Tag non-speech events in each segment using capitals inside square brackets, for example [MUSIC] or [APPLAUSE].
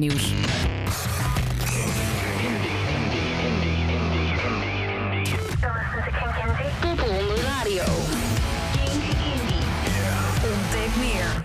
nieuws. Popel on the radio. Ontdek meer.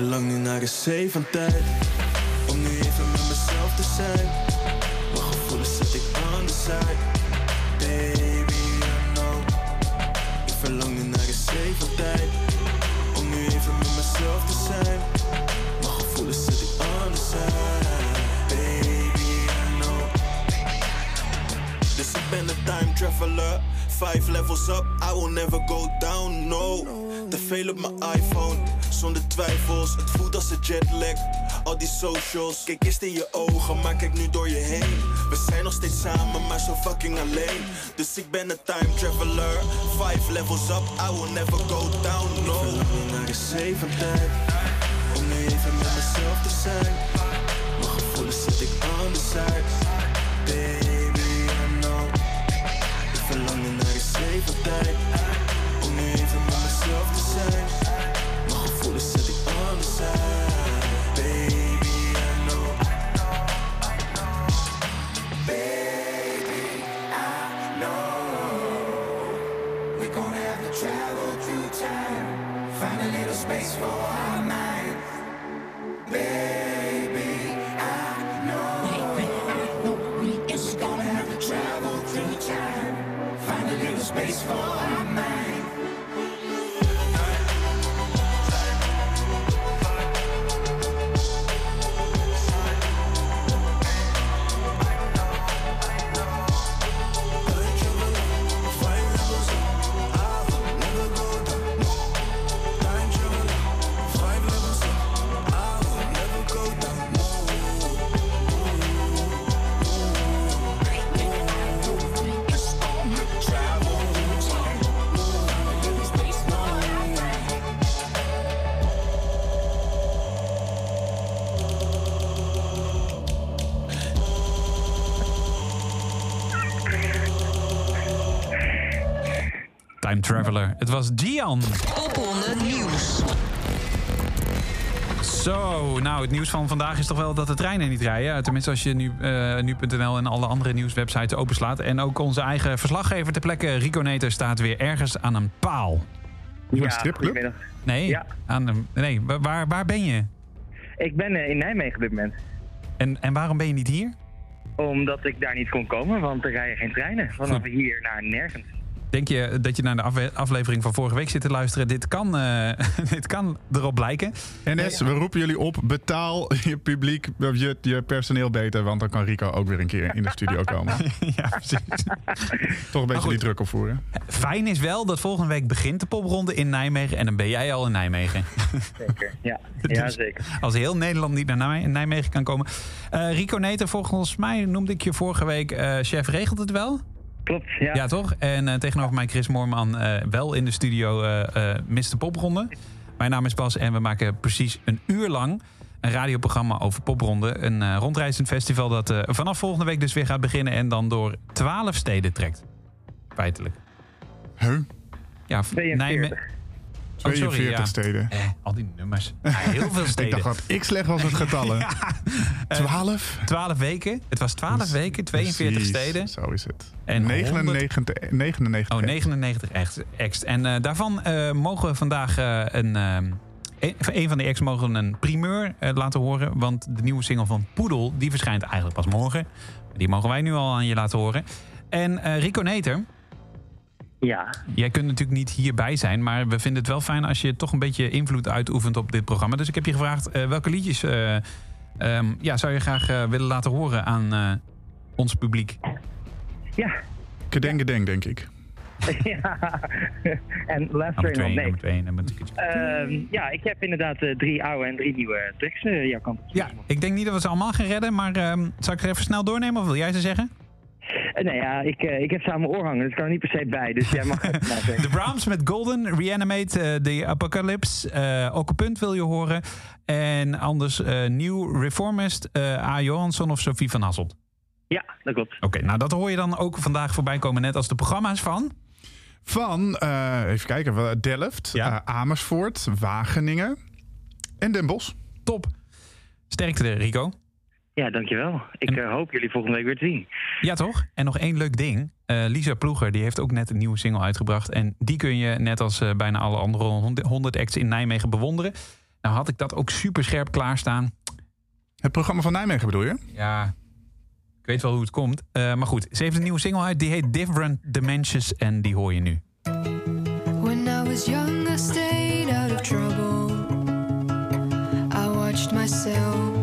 Verlang nu naar een zee van tijd. Om nu even met mezelf te zijn. Mijn gevoelens zet ik aan de side Baby, I know. Ik verlang nu naar een zee van tijd. Om nu even met mezelf te zijn. Mijn gevoelens zet ik aan de side Baby, I know. Dus ik ben een time traveler. Five levels up, I will never go down, no Te veel op mijn iPhone, zonder twijfels Het voelt als een jetlag, al die socials Kijk eerst in je ogen, maar kijk nu door je heen. We zijn nog steeds samen, maar zo fucking alleen. Dus ik ben een time traveler. Five levels up, I will never go down, no. Ik naar een zee van tijd Om nu even met mezelf te zijn. Mijn gevoelens zet ik aan de Baby, I know. Ik verlang naar een zee van tijd Om nu even mezelf zijn. Mijn gevoelens zet ik aan de Gian. Popronde Nieuws. Zo, nou het nieuws van vandaag is toch wel dat de treinen niet rijden. Tenminste als je nu, eh, nu.nl en alle andere nieuwswebsites openslaat. En ook onze eigen verslaggever ter plekke, Rico Neter, staat weer ergens aan een paal. Ja, stripclub? goedemiddag. Nee, Ja. aan een, nee wa- waar, waar ben je? Ik ben eh, in Nijmegen op dit moment. En, en waarom ben je niet hier? Omdat ik daar niet kon komen, want er rijden geen treinen. Vanaf hier naar nergens. Denk je dat je naar de aflevering van vorige week zit te luisteren? Dit kan, eh, [LAUGHS] dit kan erop blijken. NS, we roepen jullie op, betaal [LAUGHS] je publiek, of je, je personeel beter, want dan kan Rico ook weer een keer in de studio komen. [LAUGHS] ja, precies. Toch een beetje goed. die druk opvoeren. Fijn is wel dat volgende week begint de popronde in Nijmegen. En dan ben jij al in Nijmegen. Zeker. Ja, ja Dus zeker. Als heel Nederland niet naar Nij- Nijmegen kan komen. Eh, Rico Neter, volgens mij noemde ik je vorige week eh, chef regelt het wel. Klopt, ja. Ja, toch? En eh, tegenover mij Chris Moorman, eh, wel in de studio eh eh Mr. Popronde. Mijn naam is Bas en we maken precies een uur lang een radioprogramma over Popronde. Een eh, rondreizend festival dat eh, vanaf volgende week dus weer gaat beginnen... en dan door twaalf steden trekt. Feitelijk. Huh? Ja, 42. Nijmegen. Oh, sorry, 42 ja. steden. Eh, al die nummers. Ja, heel veel [LAUGHS] Ik steden. dacht wat ik slecht was met [LAUGHS] getallen. 12? 12 weken. Het was 12 weken, 42 Precies, steden. Zo is het. En 99, 99 Oh, 99 echt, ex. En eh, daarvan eh, mogen we vandaag eh, een, eh, een, van de ex mogen een primeur eh, laten horen. Want de nieuwe single van Poedel, die verschijnt eigenlijk pas morgen. Die mogen wij nu al aan je laten horen. En eh, Rico Neter, Ja, jij kunt natuurlijk niet hierbij zijn. Maar we vinden het wel fijn als je toch een beetje invloed uitoefent op dit programma. Dus ik heb je gevraagd eh, welke liedjes eh, ehm, ja, zou je graag eh, willen laten horen aan eh, ons publiek. ja. Kedeng, gedeng, denk ik. [LAUGHS] ja. en Last Train on 2, Nee. nummer 2, nummer 3. Ehm, ja, ik heb inderdaad drie oude en drie nieuwe tracks eh jouw kant op. Ja, ik denk niet dat we ze allemaal gaan redden, maar ehm zal ik er even snel doornemen of wil jij ze zeggen? Nee, ja, ik, eh, ik heb ze aan mijn oor hangen, dus ik kan er niet per se bij. Dus jij mag het. [LAUGHS] De Brahms met Golden, Reanimate, eh, The Apocalypse, eh Occupant wil je horen. En anders eh Nieuw Reformist, eh A. Johansson of Sophie van Hasselt. Ja, dat klopt. Oké, nou dat hoor je dan ook vandaag voorbij komen, net als de programma's van. Van, eh, even kijken, Delft, Ja. Amersfoort, Wageningen en Den Bosch. Top. Sterkte, Rico. Ja, dankjewel. Ik eh, hoop jullie volgende week weer te zien. Ja, toch? En nog één leuk ding. Eh, Lisa Ploeger die heeft ook net een nieuwe single uitgebracht. En die kun je, net als eh, bijna alle andere 100 acts in Nijmegen, bewonderen. Nou had ik dat ook super scherp klaarstaan. Het programma van Nijmegen bedoel je? Ja, ik weet wel hoe het komt. Eh, maar goed, ze heeft een nieuwe single uit. Die heet Different Dimensions. En die hoor je nu. When I was young, I stayed out of trouble. I watched myself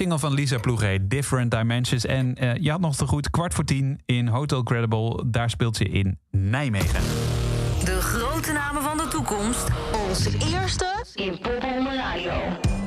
single van Lisa Ploeg heet Different Dimensions. En eh, je had nog te goed kwart voor tien in Hotel Credible. Daar speelt ze in Nijmegen. De grote namen van de toekomst. Onze eerste in Pop Radio.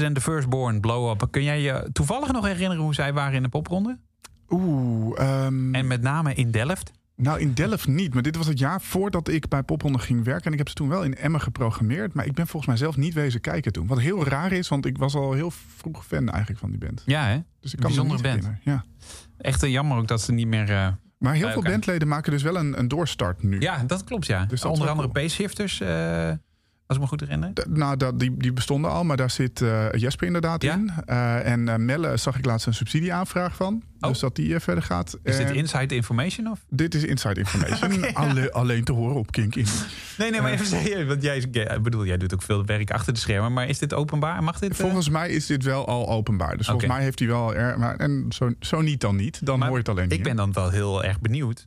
Moses and the Firstborn, Blow Up. Kun jij je toevallig nog herinneren hoe zij waren in de popronde? Oeh, ehm, En met name in Delft? nou in Delft niet. Maar dit was het jaar voordat ik bij Popronde ging werken. En ik heb ze toen wel in Emmen geprogrammeerd. Maar ik ben volgens mij zelf niet wezen kijken toen. Wat heel raar is, want ik was al heel vroeg fan eigenlijk van die band. Ja, hè? Dus ik kan Bijzondere band. Ja. Echt eh, jammer ook dat ze niet meer... eh, Maar heel veel bandleden maken dus wel een, een doorstart nu. Ja, dat klopt, ja. Dus dat Onder andere cool. Pace-shifters, eh, als ik me goed herinner. D- Nou, dat, die, die bestonden al, maar daar zit eh, Jesper inderdaad Ja? in. Eh, en eh, Melle zag ik laatst een subsidieaanvraag van. Oh. Dus dat die verder gaat. Is dit inside information? Of? dit is inside information. [LAUGHS] Alle- alleen te horen op Kink in. Nee, nee, maar even serieus. Want jij, ik bedoel, jij doet ook veel werk achter de schermen. Maar is dit openbaar? Mag dit? Volgens mij is dit wel al openbaar. Dus volgens mij heeft hij wel... Er, maar, en zo, zo niet dan niet. Dan Maar hoor je het alleen niet. Ik ben dan wel heel erg benieuwd.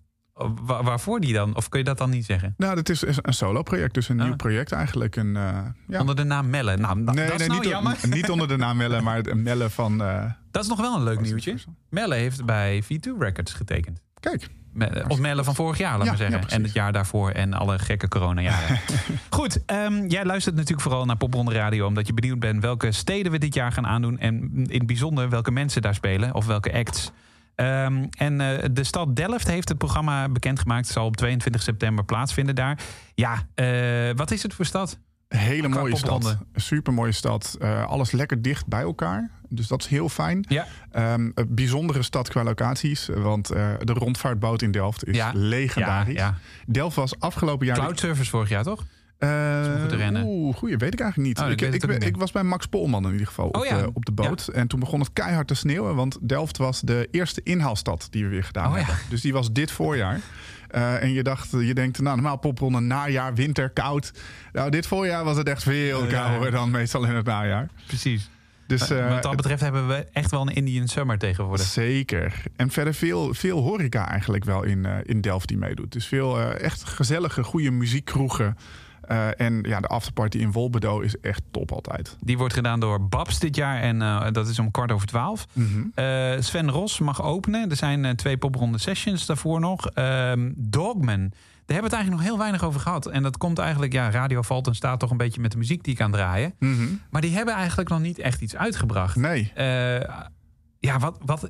Wa- waarvoor die dan? Of kun je dat dan niet zeggen? Nou, dat is een solo-project. Dus een Ah. nieuw project eigenlijk. Een, eh, ja. Onder de naam Melle. Nou, nee, dat is nee, nou niet, jammer. niet onder de naam Melle, maar de Melle van... eh, Dat is nog wel een leuk is nieuwtje. Melle heeft bij V2 Records getekend. Kijk, Me- Of Melle van vorig jaar, laat Ja, maar zeggen. ja, en het jaar daarvoor en alle gekke coronajaren. [LAUGHS] Goed, ehm, jij luistert natuurlijk vooral naar Popronde Radio... omdat je benieuwd bent welke steden we dit jaar gaan aandoen... en in het bijzonder welke mensen daar spelen of welke acts. Ehm, en eh, de stad Delft heeft het programma bekendgemaakt. Het zal op 22 september plaatsvinden daar. Ja, eh, wat is het voor stad? Hele mooie stad. Super mooie stad. Eh, alles lekker dicht bij elkaar. Dus dat is heel fijn. Ja. Ehm, een bijzondere stad qua locaties. Want de rondvaartboot in Delft is Ja. legendarisch. Ja, ja. Delft was afgelopen jaar... Cloud Service vorig jaar, toch? Goed te rennen. Oeh, goeie, weet ik eigenlijk niet. Oh, ik ik, was bij Max Polman in ieder geval op, Oh ja. de, op de boot. En toen begon het keihard te sneeuwen. Want Delft was de eerste inhaalstad die we weer gedaan Oh ja. hebben. Dus die was dit voorjaar. Eh, en je dacht, je denkt, nou normaal popronde najaar, winter, koud. Nou, dit voorjaar was het echt veel kouder dan meestal in het najaar. Precies. Dus eh, Wat dat betreft hebben we echt wel een Indian Summer tegenwoordig. Zeker. En verder veel, veel horeca eigenlijk wel in, in Delft die meedoet. Dus veel echt gezellige, goede muziekkroegen. Eh, en ja, de afterparty in Wolbedo is echt top altijd. Die wordt gedaan door Babs dit jaar en eh, dat is om kwart over twaalf. Mhm. Eh, Sven Ros mag openen. Er zijn twee popronde sessions daarvoor nog. Ehm, Dogman. Daar hebben we het eigenlijk nog heel weinig over gehad. En dat komt eigenlijk, ja, Radio valt en staat toch een beetje met de muziek die ik aan draaien. Mhm. Maar die hebben eigenlijk nog niet echt iets uitgebracht. Nee. Ja, wat, wat,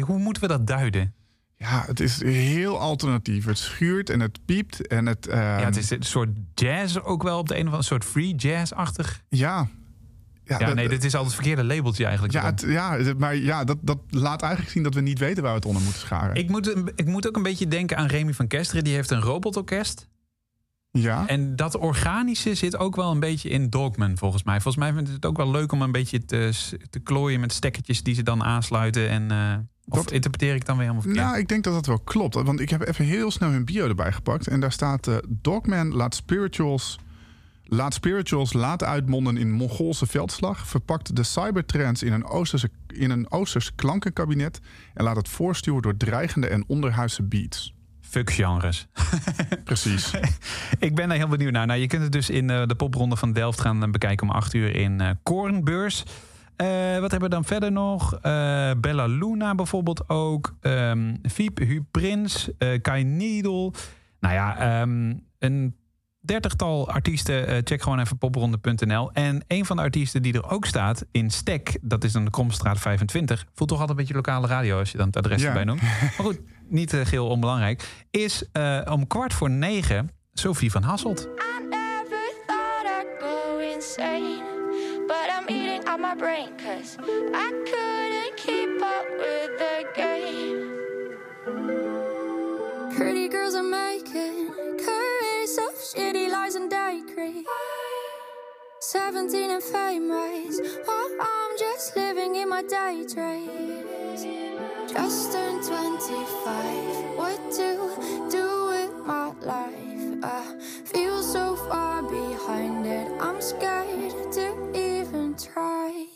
hoe moeten we dat duiden? Ja, het is heel alternatief. Het schuurt en het piept en het... eh, ja, het is een soort jazz ook wel op de een of andere soort free jazz-achtig. Ja. Ja, Ja, dat- nee, dit is altijd het verkeerde labeltje eigenlijk. ja, het, ja, maar ja, dat, dat laat eigenlijk zien dat we niet weten waar we het onder moeten scharen. Ik moet, ik moet ook een beetje denken aan Remy van Kesteren. Die heeft een robotorkest. ja. En dat organische zit ook wel een beetje in Dogman, volgens mij. Volgens mij vindt het ook wel leuk om een beetje te, te klooien met stekkertjes die ze dan aansluiten. En, eh, of Dat- interpreteer ik dan weer helemaal verkeerd? Nou, ik denk dat dat wel klopt. Want ik heb even heel snel hun bio erbij gepakt. En daar staat... eh Dogman laat spirituals, laat spirituals laten uitmonden in Mongoolse veldslag. Verpakt de cybertrends in een, Oosterse, in een Oosters klankenkabinet. En laat het voorstuwen door dreigende en onderhuidse beats. Fuck genres. [LAUGHS] Precies. ik ben er heel benieuwd naar. Nou, je kunt het dus in eh, de popronde van Delft gaan eh, bekijken om 8 uur in Korenbeurs. Eh, wat hebben we dan verder nog? Eh, Bella Luna bijvoorbeeld ook. Ehm Fiep, Hu Prins, eh, Kai Needle. Nou ja, ehm, een dertigtal artiesten. Eh, check gewoon even popronde.nl. En een van de artiesten die er ook staat in Stek, dat is dan de Kromstraat 25. Voelt toch altijd een beetje lokale radio als je dan het adres Ja. erbij noemt. Maar goed, niet uh, geheel onbelangrijk. Is uh, om kwart voor negen Sophie van Hasselt. Out my brain cause I couldn't keep up with the game. Pretty girls are making careers of shitty lies and day creep. 17 and famous while I'm just living in my daydreams. Just turned 25. What to do with my life? I feel so far behind it. I'm scared to even try.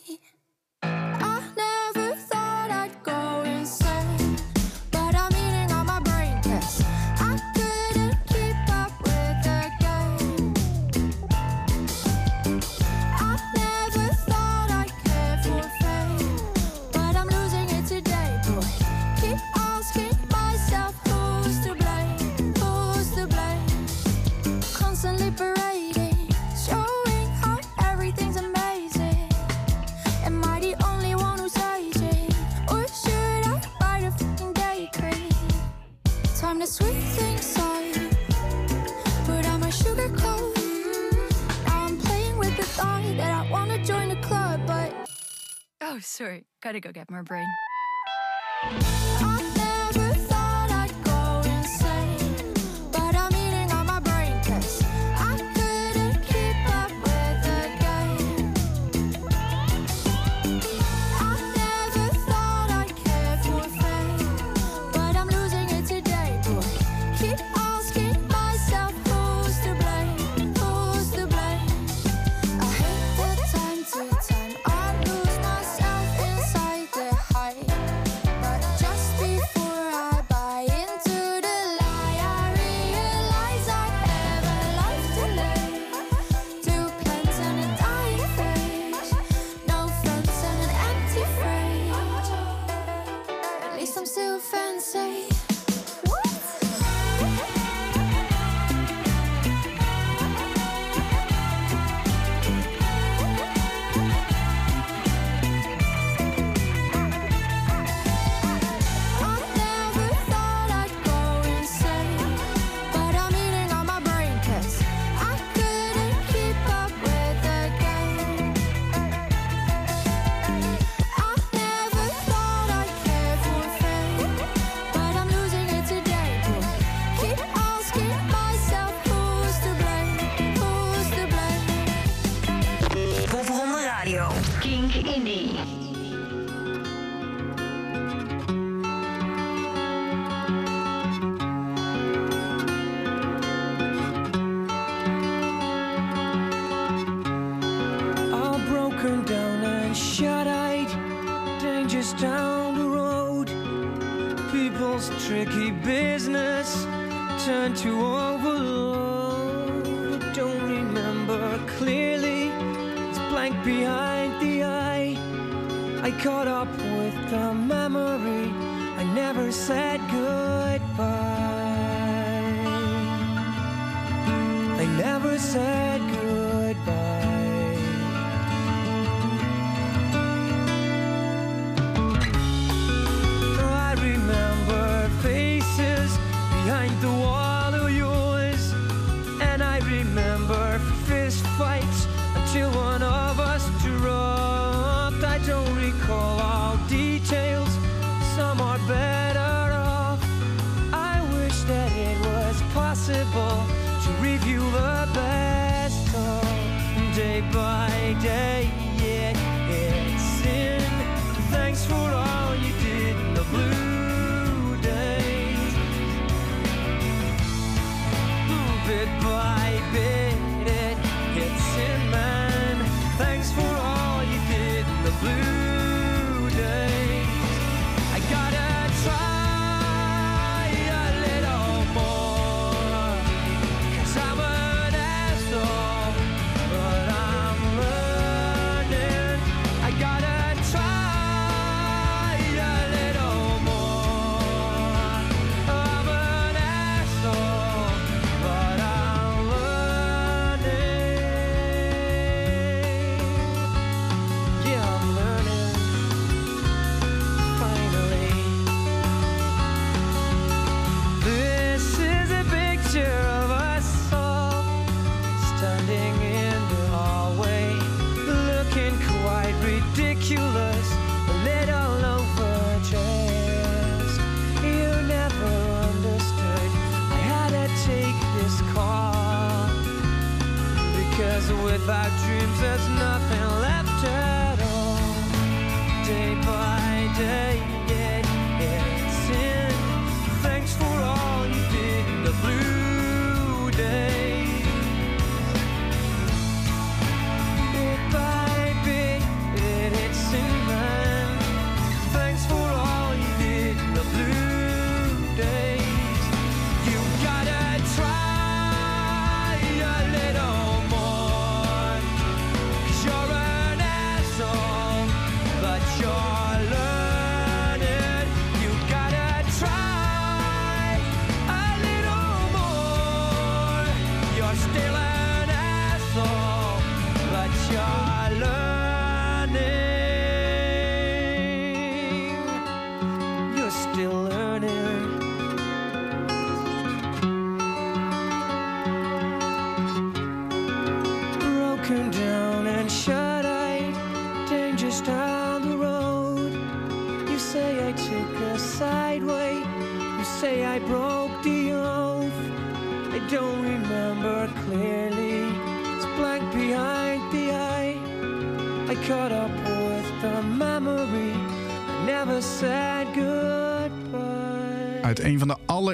Sweet things up, put on my sugar coat. Now I'm playing with the thought that I wanna join the club, but Oh, sorry. Gotta go get more brain. I tricky business turned to overload. Don't remember clearly, it's blank behind the eye. I caught up with the memory, I never said goodbye. I never said goodbye.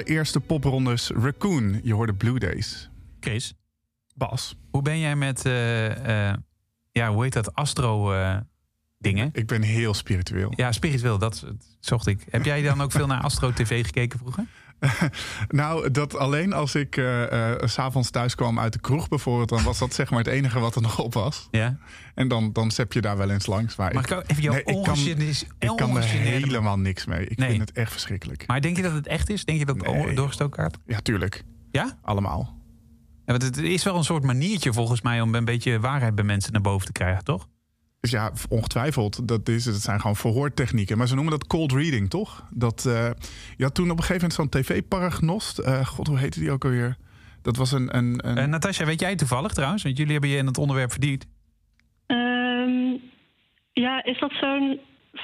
Allereerste poprondes, Raccoon. Je hoorde Blue Days. Chris, Bas, hoe ben jij met, eh, eh, ja, hoe heet dat, astro eh, dingen? ik ben heel spiritueel. Ja, spiritueel, dat zocht ik. Heb jij dan ook veel naar Astro TV gekeken vroeger? [LAUGHS] Nou, dat alleen als ik eh eh, s s'avonds thuis kwam uit de kroeg bijvoorbeeld... dan was dat zeg maar het enige wat er nog op was. Ja. En dan, dan zep je daar wel eens langs. Maar Mag ik ook even jouw ik kan, ongegeneerde- ik kan er helemaal niks mee. Ik Nee. vind het echt verschrikkelijk. Maar denk je dat het echt is? Denk je dat het Nee. doorgestoken kaart? Ja, tuurlijk. Ja? Allemaal. Ja, want het is wel een soort maniertje volgens mij om een beetje waarheid bij mensen naar boven te krijgen, toch? Dus ja, ongetwijfeld. Dat, is, het zijn gewoon verhoortechnieken. Maar ze noemen dat cold reading, toch? Dat, eh, je had toen op een gegeven moment zo'n tv-paragnost. Eh, God, hoe heette die ook alweer? Dat was een... een, een... Eh Natasja, weet jij toevallig trouwens? Want jullie hebben je in het onderwerp verdiept. Ehm, ja, is dat zo'n...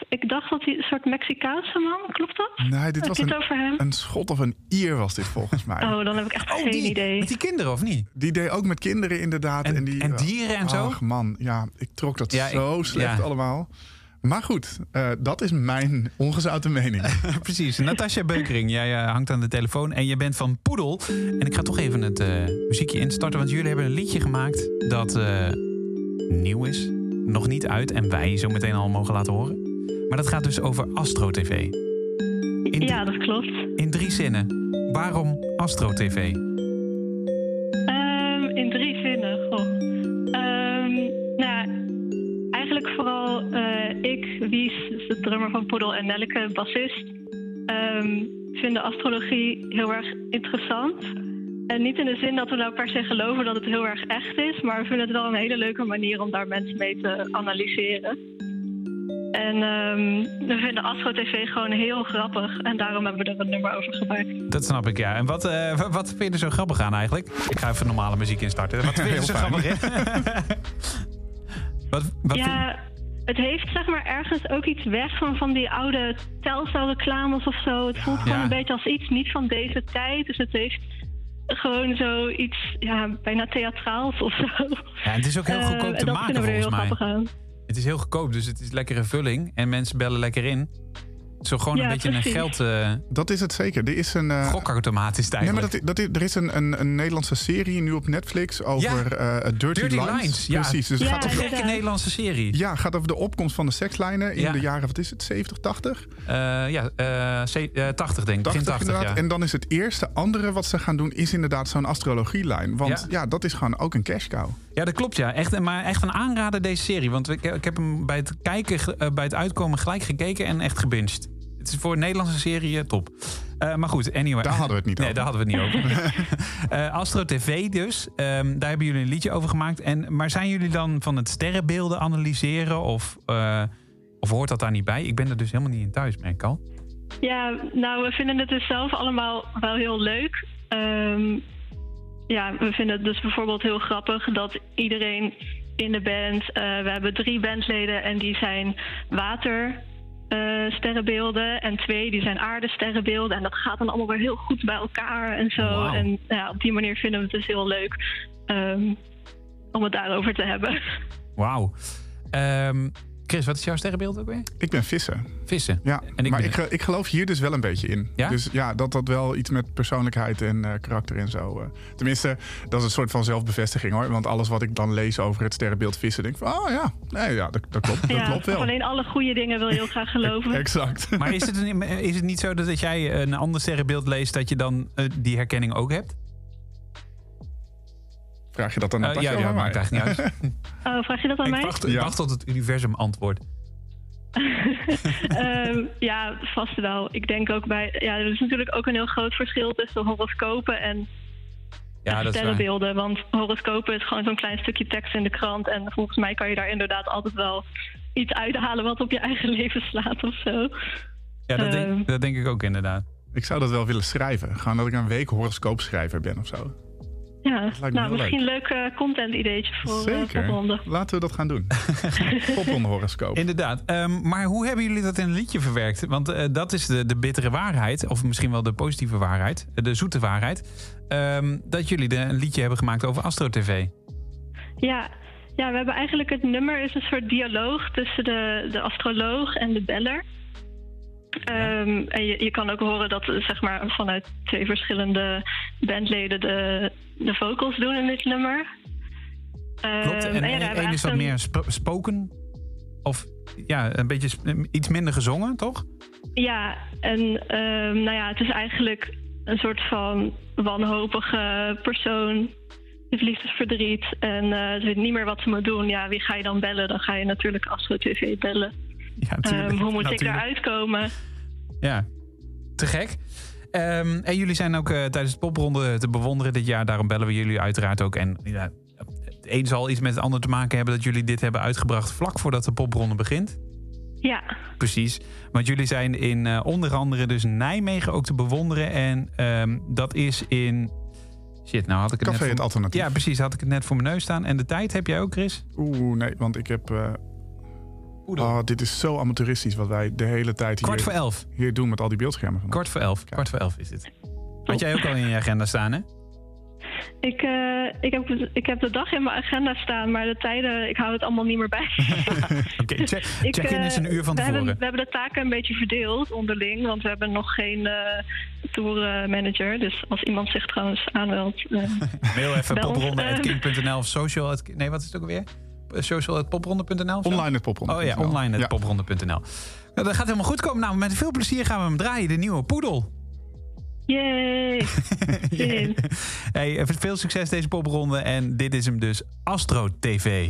Ik dacht dat hij een soort Mexicaanse man, klopt dat? nee, dit was een, over hem? een schot of een ier was dit volgens mij. [LAUGHS] Oh, dan heb ik echt geen die, idee. Met die kinderen of niet? Die deed ook met kinderen inderdaad. En- En, die, en dieren en zo? Ach man, ja, ik trok dat Ja, ik- zo slecht ja. allemaal. Maar goed, eh, dat is mijn ongezouten mening. [LAUGHS] Precies. Natasja Beukering, jij eh, hangt aan de telefoon en je bent van Poedel. En ik ga toch even het eh, muziekje instarten, want jullie hebben een liedje gemaakt dat eh, nieuw is, nog niet uit en wij zo meteen al mogen laten horen. Maar dat gaat dus over Astro TV. In, Ja, dat klopt. in drie zinnen. Waarom Astro TV? Ehm, in drie zinnen. Goh. Ehm, nou, eigenlijk vooral eh, ik, Wies, dus de drummer van Poedel en Nelleke, bassist, ehm, vinden astrologie heel erg interessant. En niet in de zin dat we nou per se geloven dat het heel erg echt is, maar we vinden het wel een hele leuke manier om daar mensen mee te analyseren. En ehm, we vinden Astro TV gewoon heel grappig en daarom hebben we er een nummer over gemaakt. Dat snap ik, ja. En wat, eh, wa- wat vind je er zo grappig aan eigenlijk? Ik ga even normale muziek instarten. Wat vind je er zo Heel fijn. grappig in? [LAUGHS] wat, wat vind- ja, het heeft zeg maar ergens ook iets weg van, van die oude Telstar-reclames of zo. Het voelt gewoon Ja. een beetje als iets niet van deze tijd. Dus het heeft gewoon zoiets ja, bijna theatraals of zo. Ja, het is ook heel Eh, goedkoop te dat maken vinden we er volgens heel mij. grappig aan. Het is heel goedkoop, dus het is lekkere vulling. En mensen bellen lekker in. Zo gewoon Ja, een beetje precies. een geld... eh Dat is het zeker. Er is een... eh, gokautomaat is het Nee, maar dat, dat, is- er is een, een, een Nederlandse serie nu op Netflix over eh, Dirty, Dirty Lines. Lines, ja. Precies. Dus het Ja, gaat over, Gekke Nederlandse serie. ja, gaat over de opkomst van de sekslijnen in Ja. de jaren, wat is het, 70, 80? Eh, ja, eh, ze- eh, 80 denk ik. Begin 80, inderdaad. ja. En dan is het eerste andere wat ze gaan doen, is inderdaad zo'n astrologielijn. Want Ja. ja. dat is gewoon ook een cash cow. Ja, dat klopt, ja. Echt, maar echt een aanrader deze serie. Want ik, ik heb hem bij het, kijken, eh, bij het uitkomen gelijk gekeken en echt gebinged. Het is voor een Nederlandse serie eh, top. Eh, maar goed, anyway. Daar hadden we het niet nee, over. daar hadden we het niet over. [LAUGHS] Eh, Astro TV dus. Ehm, daar hebben jullie een liedje over gemaakt. En, maar zijn jullie dan van het sterrenbeelden analyseren? Of, eh, of hoort dat daar niet bij? Ik ben er dus helemaal niet in thuis, merk ik al. Ja, nou, we vinden het dus zelf allemaal wel heel leuk. Ehm, ja, we vinden het dus bijvoorbeeld heel grappig dat iedereen in de band... eh, we hebben drie bandleden en die zijn water... eh, sterrenbeelden en twee die zijn aardesterrenbeelden. En dat gaat dan allemaal weer heel goed bij elkaar en zo. En ja, op die manier vinden we het dus heel leuk ehm, om het daarover te hebben. Wauw. Ehm, Chris, wat is jouw sterrenbeeld ook weer? Ik ben vissen. Vissen. Ja, En ik maar ben- ik, ik geloof hier dus wel een beetje in. Ja? Dus ja, dat dat wel iets met persoonlijkheid en eh, karakter en zo. eh. tenminste, dat is een soort van zelfbevestiging hoor. Want alles wat ik dan lees over het sterrenbeeld vissen, denk ik van, oh ja, nee, ja dat, dat klopt. [LAUGHS] Dat ja, klopt wel. alleen alle goede dingen wil je heel graag geloven. [LAUGHS] Exact. Maar is het, een- is het niet zo dat als jij een ander sterrenbeeld leest... dat je dan eh, die herkenning ook hebt? Vraag je dat dan Eh, apart ja, aan ja, maakt eigenlijk niet uit. [LAUGHS] Oh, vraag je dat aan ik mij? wacht, Ja. wacht tot het universum antwoordt. [LAUGHS] Ehm, ja, vast wel. Ik denk ook bij. Ja, er is natuurlijk ook een heel groot verschil tussen horoscopen en Ja, sterrenbeelden. Want horoscopen is gewoon zo'n klein stukje tekst in de krant. En volgens mij kan je daar inderdaad altijd wel iets uithalen wat op je eigen [LAUGHS] leven slaat of zo. Ja, dat, Ehm. denk, dat denk ik ook inderdaad. Ik zou dat wel willen schrijven. Gewoon dat ik een week horoscoopschrijver ben of zo. Ja, nou, misschien een leuk eh, content ideetje voor eh, Zeker. Popronde. Laten we dat gaan doen. [LAUGHS] Popronde horoscoop. Inderdaad. Ehm, maar hoe hebben jullie dat in een liedje verwerkt? Want eh, dat is de, de bittere waarheid, of misschien wel de positieve waarheid, de zoete waarheid. ehm, dat jullie de, een liedje hebben gemaakt over Astro TV. Ja. ja, we hebben eigenlijk het nummer is een soort dialoog tussen de, de astroloog en de beller. Ehm, en je, je kan ook horen dat eh, zeg maar, vanuit twee verschillende bandleden de, de vocals doen in dit nummer. Klopt. Ehm, En ja, daar hebben we één is wat een- meer sp- spoken. Of ja, een beetje iets minder gezongen, toch? Ja, en ehm, nou ja, het is eigenlijk een soort van wanhopige persoon. Heeft liefdesverdriet en eh, ze weet niet meer wat ze moet doen. Ja, wie ga je dan bellen? Dan ga je natuurlijk Astro TV bellen. [LAUGHS] Ja, Ehm, hoe moet ik eruit komen? Ja, te gek. Ehm, en jullie zijn ook eh, tijdens het popronde te bewonderen dit jaar. Daarom bellen we jullie uiteraard ook. En ja, het een zal iets met het ander te maken hebben dat jullie dit hebben uitgebracht vlak voordat de popronde begint. Ja, Precies. Want jullie zijn in eh, onder andere dus Nijmegen ook te bewonderen. En ehm, dat is in. Shit, nou had ik het Café net. het voor- alternatief. Ja, precies. Had ik het net voor mijn neus staan. En de tijd heb jij ook, Chris? Oeh, nee, want ik heb... eh, oh, dit is zo amateuristisch wat wij de hele tijd hier, Kwart voor elf. hier doen met al die beeldschermen. Van. Kwart voor elf. Kwart voor elf is dit. Had jij ook al in je agenda staan, hè? ik, eh, ik, heb, ik heb de dag in mijn agenda staan, maar de tijden, ik hou het allemaal niet meer bij. [LAUGHS] Oké, check, Ik, in eh, eens een uur van we tevoren. Hebben, we hebben de taken een beetje verdeeld onderling, want we hebben nog geen eh tourmanager. Dus als iemand zich trouwens aanmeldt. eh, [LAUGHS] Mail even popronde.king.nl of social. Nee, wat is het ook alweer? Social.popronde.nl? of zo? Online het popronde. Oh ja, online Ja. popronde.nl. Nou, dat gaat helemaal goed komen. Nou, met veel plezier gaan we hem draaien. De nieuwe poedel. Yay! [LAUGHS] Hey, eh, veel succes deze popronde. En dit is hem dus Astro TV.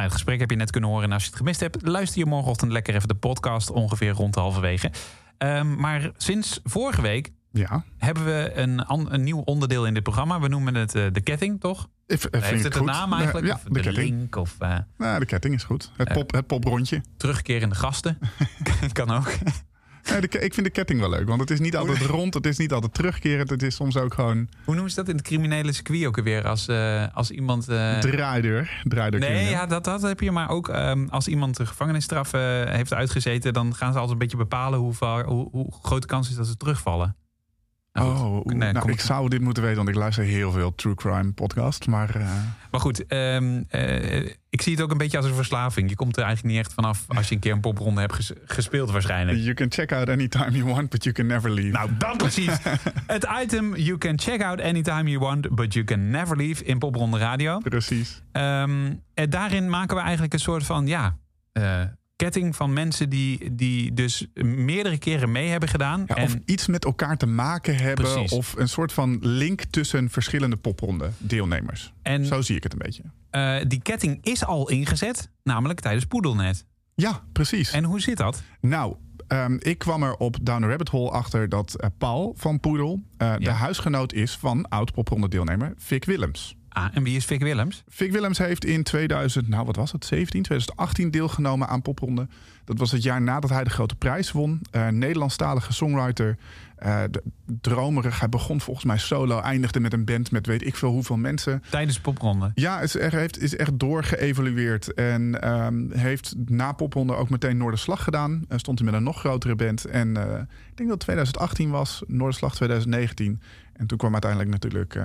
Nou, het gesprek heb je net kunnen horen. En als je het gemist hebt, luister je morgenochtend lekker even de podcast. Ongeveer rond halverwege. Ehm, maar sinds vorige week Ja. hebben we een, een nieuw onderdeel in dit programma. We noemen het eh, de ketting, toch? Vind Heeft het een naam eigenlijk? Ja, of de link? Of eh, Nou, de ketting is goed. Het, Eh. pop, het poprondje. terugkerende gasten? [LAUGHS] kan ook. Nee, de ke- ik vind de ketting wel leuk, want het is niet altijd rond, het is niet altijd terugkerend. Het is soms ook gewoon Hoe noemen ze dat in het criminele circuit ook alweer? Als, eh, als iemand... eh, draaideur. draaideur Nee, crimineel. ja, dat, dat heb je. Maar ook ehm, als iemand de gevangenisstraf eh, heeft uitgezeten... dan gaan ze altijd een beetje bepalen hoe, hoe, hoe groot de kans is dat ze terugvallen. Nou. Oh, Nee, nou, ik ik- zou dit moeten weten, want ik luister heel veel true crime podcasts. Maar eh, Maar goed, ehm, eh, ik zie het ook een beetje als een verslaving. Je komt er eigenlijk niet echt vanaf als je een keer een popronde hebt ges- gespeeld waarschijnlijk. you can check out anytime you want, but you can never leave. Nou, dat precies. [LAUGHS] het item You can check out anytime you want, but you can never leave in Popronde Radio. Precies. Ehm, en daarin maken we eigenlijk een soort van, ja, eh, ketting van mensen die, die dus meerdere keren mee hebben gedaan. Ja, of en iets met elkaar te maken hebben. Precies. Of een soort van link tussen verschillende popronde deelnemers. En- Zo zie ik het een beetje. eh, die ketting is al ingezet, namelijk tijdens Poedelnet. Ja, precies. En hoe zit dat? Nou, ehm, ik kwam er op Down the Rabbit Hole achter dat eh, Paul van Poedel... eh, de huisgenoot is van oud popronde deelnemer Vic Willems. Ah, en wie is Vic Willems? Vic Willems heeft in 2000, nou wat was het, 17, 2018 deelgenomen aan Popronde. Dat was het jaar nadat hij de grote prijs won. Eh Nederlandstalige songwriter, eh, dromerig. Hij begon volgens mij solo, eindigde met een band met weet ik veel hoeveel mensen. Tijdens de popronde. Ja, is echt, heeft, is echt doorgeëvalueerd. En ehm, heeft na Popronde ook meteen Noorderslag gedaan. En stond hij met een nog grotere band. En ik denk dat het 2018 was, Noorderslag 2019. En toen kwam uiteindelijk natuurlijk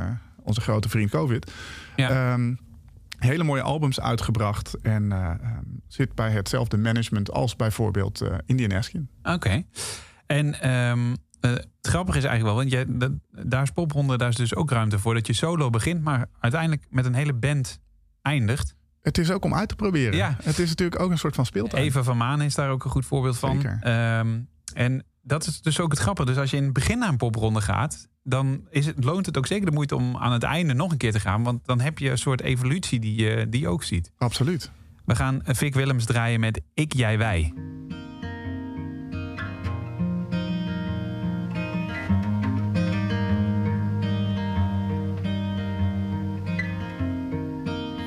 onze grote vriend COVID. Ja. Ehm, hele mooie albums uitgebracht. En eh, ehm, zit bij hetzelfde management als bijvoorbeeld eh, Indian Askin. Oké. En ehm, eh, het grappige is eigenlijk wel, want jij, dat- daar is popronde, daar is dus ook ruimte voor dat je solo begint, maar uiteindelijk met een hele band eindigt. Het is ook om uit te proberen. Ja. Het is natuurlijk ook een soort van speeltuin. Eva van Maan is daar ook een goed voorbeeld van. Zeker. En dat is dus ook het grappige. Dus als je in het begin naar een popronde gaat, dan is het, loont het ook zeker de moeite om aan het einde nog een keer te gaan. Want dan heb je een soort evolutie die je, die je ook ziet. Absoluut. We gaan Vic Willems draaien met Ik, Jij, Wij.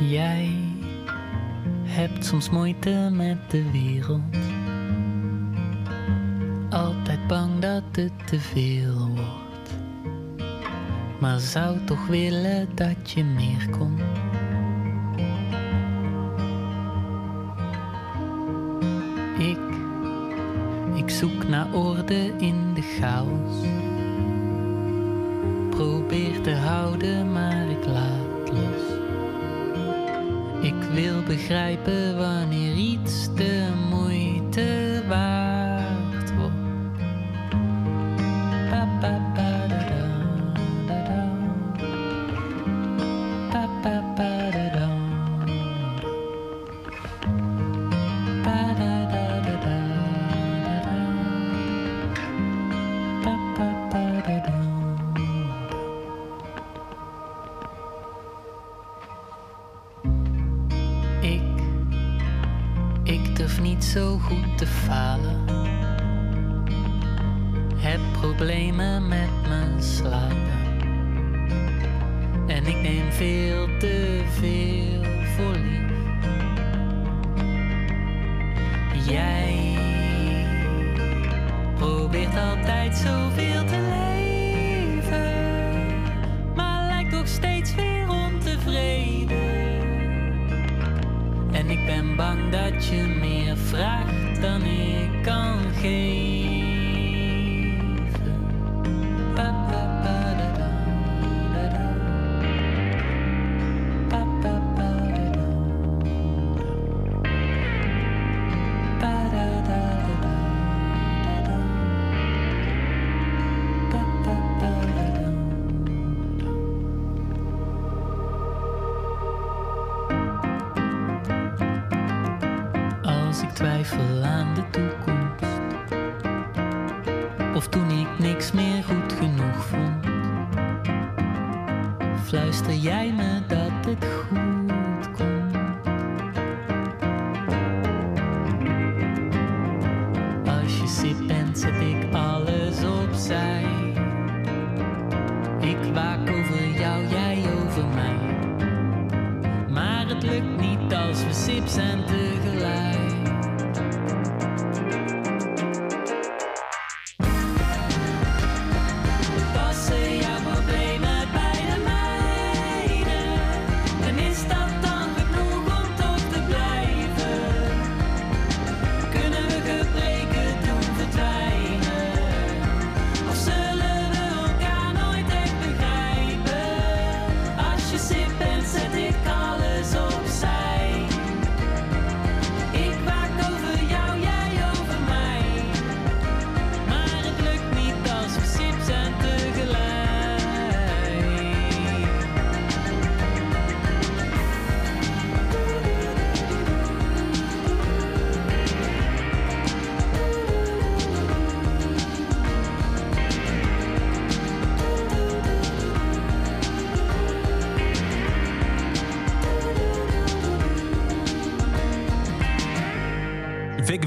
Jij hebt soms moeite met de wereld. Altijd bang dat het te veel wordt. Maar zou toch willen dat je meer kon. Ik, ik zoek naar orde in de chaos. Probeer te houden, maar ik laat los. Ik wil begrijpen wanneer iets de moeite waard veel te veel voor lief. Jij probeert altijd zoveel te leven, maar lijkt toch steeds weer ontevreden. En ik ben bang dat je meer vraagt dan ik kan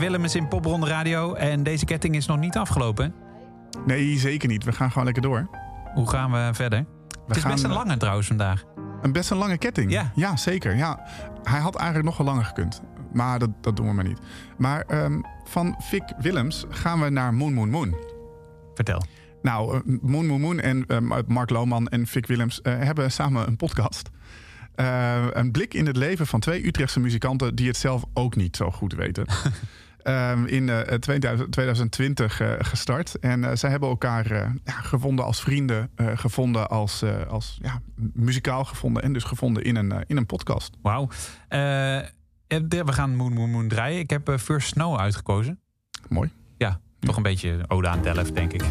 Willems in Popronde Radio. En deze ketting is nog niet afgelopen. Nee, zeker niet. We gaan gewoon lekker door. Hoe gaan we verder? het is gaan, best een eh, lange trouwens vandaag. Een best een lange ketting. Ja. ja zeker. Ja. Hij had eigenlijk nog wel langer gekund. Maar dat, dat doen we maar niet. Maar ehm, van Vic Willems gaan we naar Moon Moon Moon. Vertel. Nou, eh, Moon Moon Moon en eh, Mark Lohman en Vic Willems eh, hebben samen een podcast. Een blik in het leven van twee Utrechtse muzikanten die het zelf ook niet zo goed weten. [LAUGHS] Ehm, in eh, 2000 2020 eh, gestart. En eh, zij hebben elkaar eh, ja, gevonden als vrienden, eh, gevonden als, eh, als ja, muzikaal gevonden en dus gevonden in een, eh, in een podcast. Wauw. Eh, eh, we gaan Moon Moon Moon draaien. Ik heb eh, First Snow uitgekozen. Mooi. Ja, toch een beetje ode aan Delft, denk ik.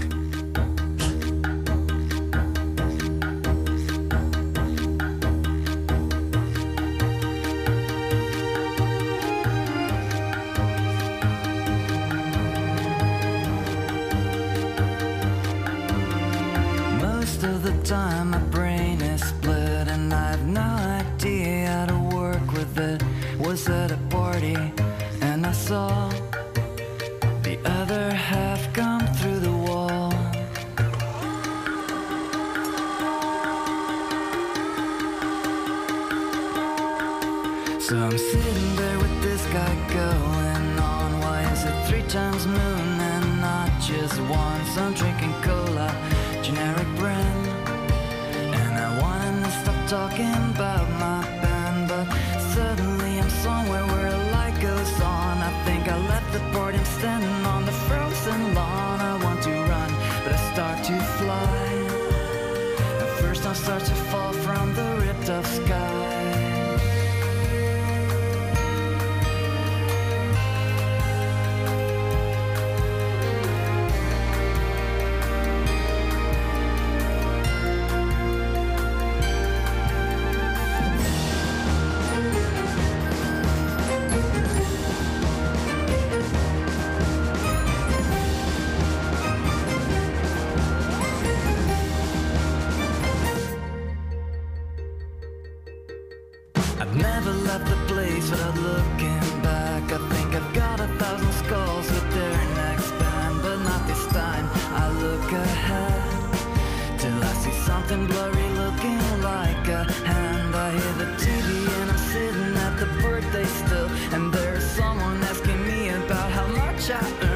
So I'm sitting there with this guy going on. Why is it three times moon and not just once? I'm drinking cola, generic brand. And I want him to stop talking something blurry looking like a hand. I hear the TV and I'm sitting at the birthday still, and there's someone asking me about how much I earn,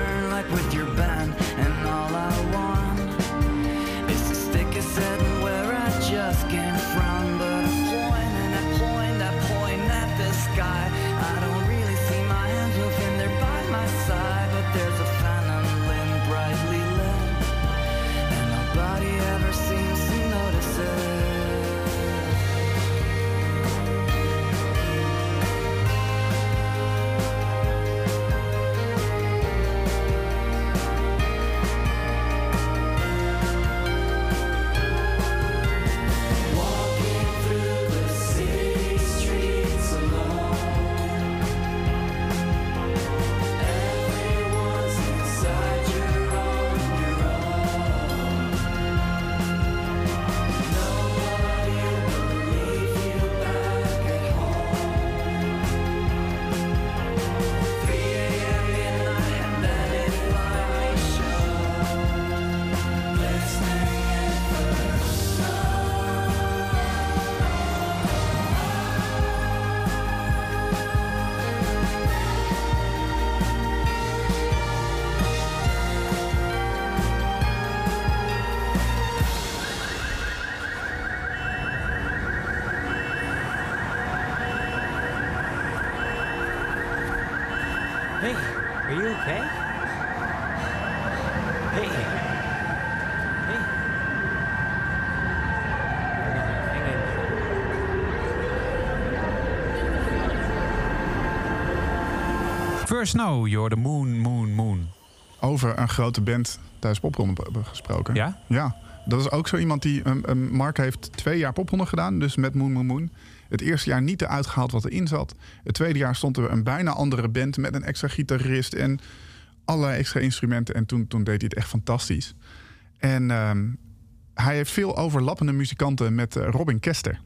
Snow, you're the moon, moon, moon. Over een grote band tijdens popronde gesproken. Ja? Ja. Dat is ook zo iemand die... um, um, Mark heeft twee jaar popronde gedaan, dus met Moon Moon Moon. Het eerste jaar niet eruit gehaald wat erin zat. Het tweede jaar stond er een bijna andere band met een extra gitarist en allerlei extra instrumenten. En toen, toen deed hij het echt fantastisch. En ehm, hij heeft veel overlappende muzikanten met eh, Robin Kester.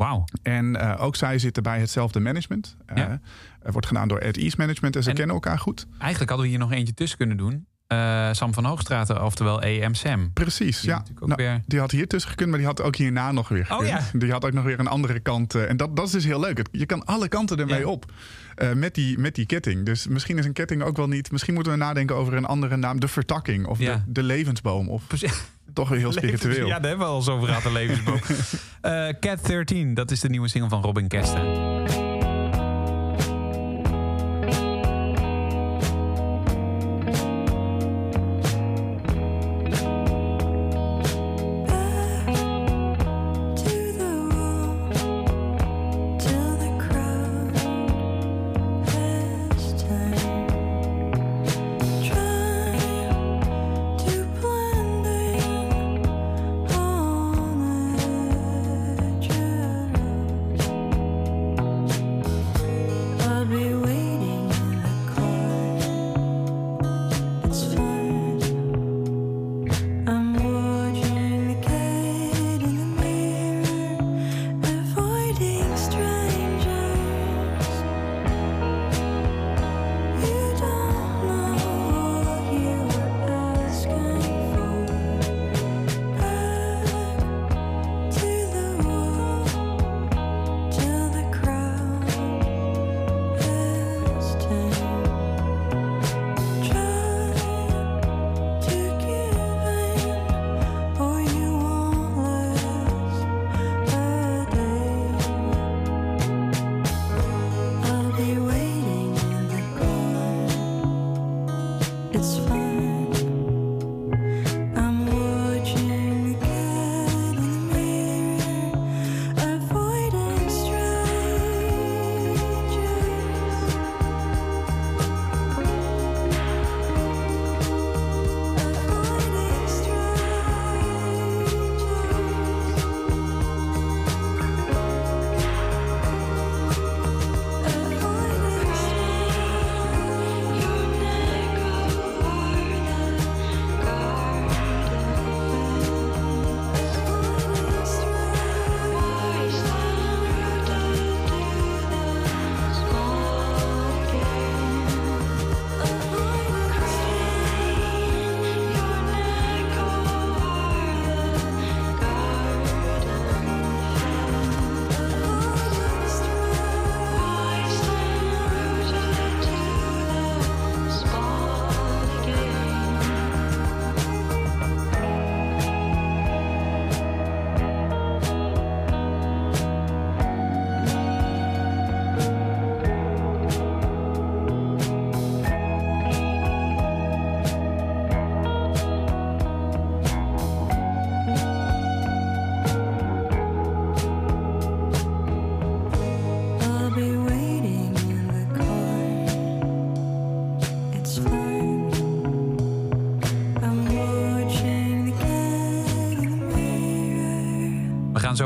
Wauw. En eh, ook zij zitten bij hetzelfde management. Eh, Ja. Het wordt gedaan door Ed East Management en ze En- kennen elkaar goed. Eigenlijk hadden we hier nog eentje tussen kunnen doen. Eh, Sam van Hoogstraten, oftewel AM Sam. Precies, ja. ook Nou, weer- Die had hier tussen gekund, maar die had ook hierna nog weer gekund. Oh ja. Die had ook nog weer een andere kant. eh, en dat, dat is dus heel leuk. Het- Je kan alle kanten ermee Ja. op. eh, met, die, met die ketting. Dus misschien is een ketting ook wel niet... Misschien moeten we nadenken over een andere naam. De vertakking of Ja. de, de levensboom. Of toch weer heel spiritueel. Ja, daar hebben we al zo over gehad, de levensboom. [LAUGHS] Cat 13, dat is de nieuwe single van Robin Kesten.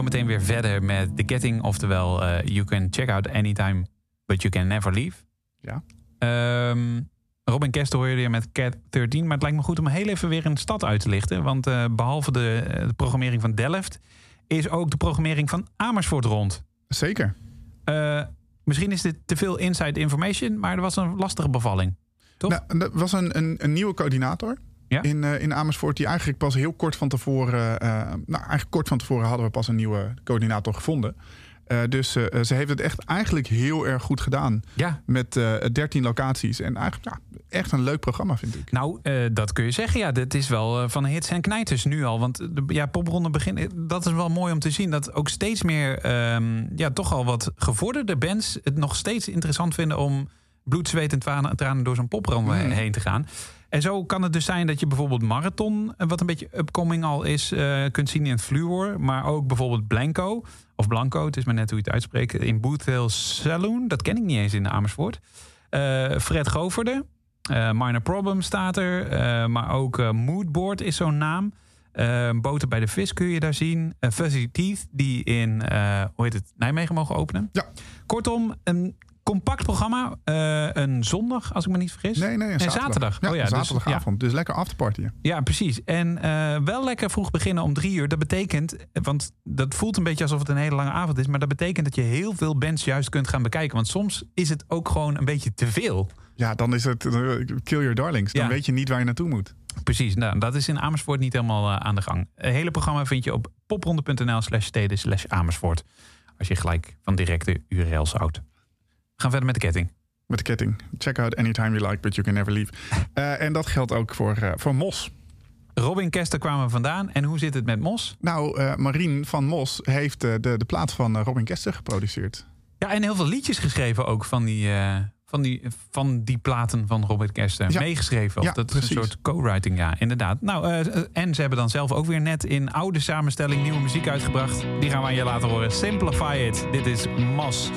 Mirror. We gaan zo meteen weer verder met The Getting, oftewel eh, You Can Check Out Anytime, But You Can Never Leave. Ja. Ehm, Robin Kester hoorde je met Cat 13, maar het lijkt me goed om heel even weer een stad uit te lichten. Want eh, behalve de, eh, de programmering van Delft, is ook de programmering van Amersfoort rond. Zeker. Misschien is dit te veel inside information, maar er was een lastige bevalling. Toch? Nou, er was een, een, een nieuwe coördinator in, eh, in Amersfoort... die eigenlijk pas heel kort van tevoren... eh, nou, eigenlijk kort van tevoren hadden we pas een nieuwe coördinator gevonden. Eh, dus ze heeft het echt eigenlijk heel erg goed gedaan. Ja. Met eh 13 locaties. En eigenlijk ja, echt een leuk programma, vind ik. Nou, dat kun je zeggen. Ja, dit is wel van hits en knijters nu al. Want de ja, popronde begin, dat is wel mooi om te zien. Dat ook steeds meer, ehm, ja, toch al wat gevorderde bands... het nog steeds interessant vinden om bloed, zweet en tranen, tranen door zo'n popronde Mm. heen te gaan. En zo kan het dus zijn dat je bijvoorbeeld Marathon... eh, wat een beetje upcoming al is, eh, kunt zien in het Fluor. Maar ook bijvoorbeeld Blanco, of Blanco, het is maar net hoe je het uitspreekt... in Booth Hill Saloon, dat ken ik niet eens in Amersfoort. Eh, Fred Goverde, Minor Problem staat er. maar ook Moodboard is zo'n naam. Boten bij de Vis kun je daar zien. Fuzzy Teeth, die in, hoe heet het, Nijmegen mogen openen. Ja. Kortom, een compact programma. eh, een zondag, als ik me niet vergis. Nee, nee, een zaterdag. Ja, oh ja, een dus- zaterdagavond. Dus, lekker afterpartyen. Ja, precies. En eh, wel lekker vroeg beginnen om drie uur. Dat betekent, want dat voelt een beetje alsof het een hele lange avond is. Maar dat betekent dat je heel veel bands juist kunt gaan bekijken. Want soms is het ook gewoon een beetje te veel. Ja, dan is het eh, kill your darlings. Dan Ja. weet je niet waar je naartoe moet. Precies, nou, dat is in Amersfoort niet helemaal aan de gang. Het hele programma vind je op popronde.nl slash steden slash Amersfoort. Als je gelijk van directe URL's houdt. We gaan verder met de ketting. Met de ketting. Check out anytime you like, but you can never leave. [LAUGHS] Eh, en dat geldt ook voor, eh, voor Mos. Robin Kester kwamen vandaan. En hoe zit het met Mos? Nou, eh Marien van Mos heeft de, de plaat van Robin Kester geproduceerd. Ja, en heel veel liedjes geschreven ook van die, van die, van die platen van Robert Kester. Ja. Meegeschreven. Ja, dat is een soort co-writing, ja, inderdaad. Nou, en ze hebben dan zelf ook weer net in oude samenstelling nieuwe muziek uitgebracht. Die gaan we aan je laten horen. Simplify It. Dit is Mos.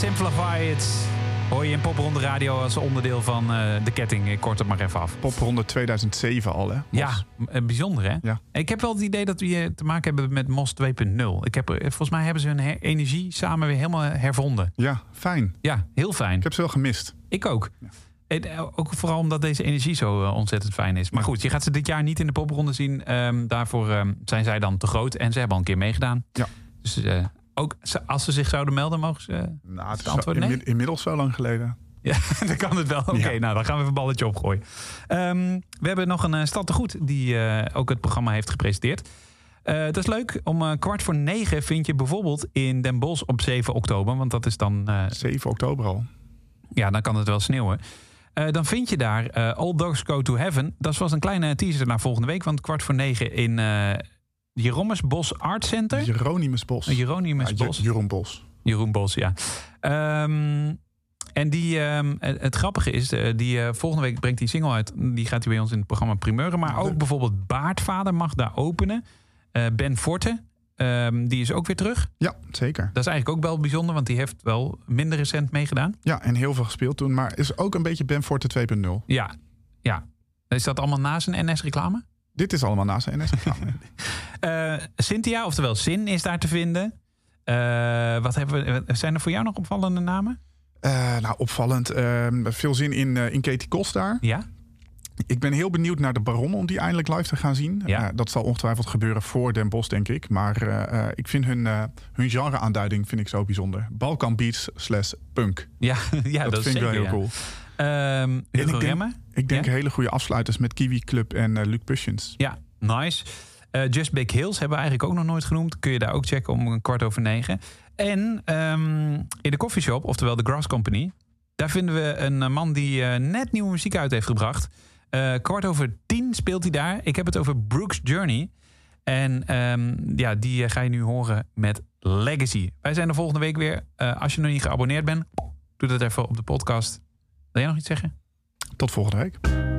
Simplify It. Hoor je in Popronde Radio als onderdeel van eh, de ketting. Ik kort het maar even af. Popronde 2007 al, hè? Mos. Ja, eh, bijzonder hè? Ja. Ik heb wel het idee dat we hier te maken hebben met Mos 2.0. Ik heb, er- volgens mij hebben ze hun energie samen weer helemaal hervonden. Ja, fijn. Ja, heel fijn. Ik heb ze wel gemist. Ik ook. En, eh, ook vooral omdat deze energie zo eh, ontzettend fijn is. Maar goed, je gaat ze dit jaar niet in de popronde zien. Ehm, daarvoor ehm, zijn zij dan te groot. En ze hebben al een keer meegedaan. Ja. Dus eh, ook als ze zich zouden melden, mogen ze... eh, Nou, het antwoord nee? inmi- inmiddels zo lang geleden. Ja, [LAUGHS] dan kan het wel. Oké, Ja. nou dan gaan we even een balletje opgooien. Ehm, we hebben nog een uh, stad te goed die eh, ook het programma heeft gepresenteerd. Eh, dat is leuk. Om eh, kwart voor negen vind je bijvoorbeeld in Den Bosch op 7 oktober. Want dat is dan... eh, 7 oktober al. ja, dan kan het wel sneeuwen. Eh, dan vind je daar eh, All Dogs Go to Heaven. Dat was een kleine teaser naar volgende week. Want kwart voor negen in eh Jeromus Bos Art Center. Jeronimus Bos. Eh, Jeronimus Ja, Bos. Jeroen Bos. Jeroen Bos, ja. Ehm, en die, ehm, het, grappige is, eh, die, eh, volgende week brengt hij single uit. Die gaat hij bij ons in het programma Primeuren. Maar ook bijvoorbeeld Baardvader mag daar openen. Eh, ben Forte, ehm, die is ook weer terug. Ja, zeker. Dat is eigenlijk ook wel bijzonder, want die heeft wel minder recent meegedaan. Ja, en heel veel gespeeld toen. Maar is ook een beetje Ben Forte 2.0. Ja, ja. Is dat allemaal na zijn NS-reclame? Dit is allemaal naast zijn NS-reclame. [LAUGHS] Eh, Cynthia, oftewel Sin, is daar te vinden. Eh, wat hebben we, zijn er voor jou nog opvallende namen? Eh, nou, opvallend. Ehm, veel zin in, in Katie Kos daar. Ja. Ik ben heel benieuwd naar de Baron om die eindelijk live te gaan zien. Ja. Dat zal ongetwijfeld gebeuren voor Den Bosch, denk ik. Maar ik vind hun, hun genre-aanduiding vind ik zo bijzonder. Balkan Beats slash punk. Ja, [LAUGHS] ja dat, vind ik wel heel ja. cool. En Hugo ik denk, ik denk Ja? hele goede afsluiters met Kiwi Club en Luc Pushins. Ja, nice. Eh, Just Big Hills hebben we eigenlijk ook nog nooit genoemd. Kun je daar ook checken om een kwart over negen. En ehm, in de coffeeshop, oftewel de Grass Company... daar vinden we een eh, man die eh, net nieuwe muziek uit heeft gebracht. Eh, kwart over tien speelt hij daar. Ik heb het over Brooks Journey. En ehm, ja, die ga je nu horen met Legacy. Wij zijn er volgende week weer. Als je nog niet geabonneerd bent, doe dat even op de podcast. Wil jij nog iets zeggen? Tot volgende week.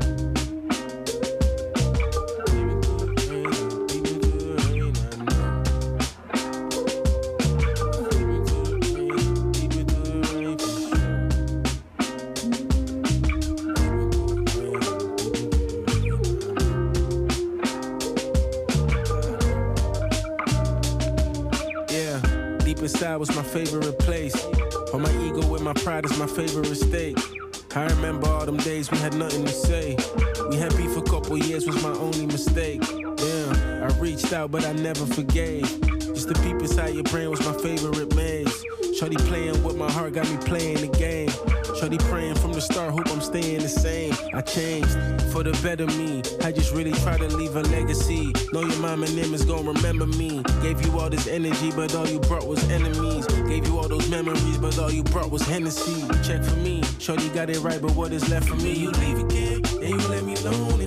Favorite place. On my ego with my pride is my favorite state. I remember all them days we had nothing to say. We had beef a couple years was my only mistake. Damn, I reached out but I never forgave. Just the peep inside your brain was my favorite maze. Shorty playing with my heart got me playing the game. Shorty praying from the start, hope I'm staying the same. I changed for the better me. I just really try to leave a legacy. Know your mom and them is gonna remember me. Gave you all this energy, but all you brought was enemies. Gave you all those memories, but all you brought was Hennessy. Check for me, Shorty got it right, but what is left for me? You leave again, and you let me alone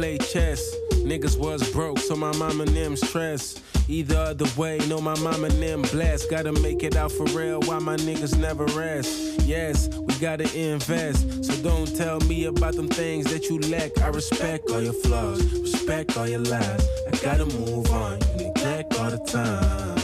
play chess. Niggas was broke, so my mama and them stress. Either other way, know my mama them blessed. Gotta make it out for real, why my niggas never rest. Yes, we gotta invest. So don't tell me about them things that you lack. I respect all your flaws, respect all your lies. I gotta move on, you neglect all the time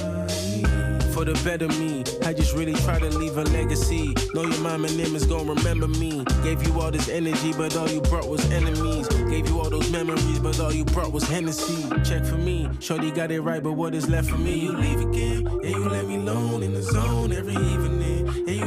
for the better me. I just really try to leave a legacy. Know your mom and them is gonna remember me. Gave you all this energy, but all you brought was enemies. Gave you all those memories, but all you brought was Hennessy. Check for me, Shorty got it right, but what is left for me? You leave again, and you let me alone in the zone every evening. And you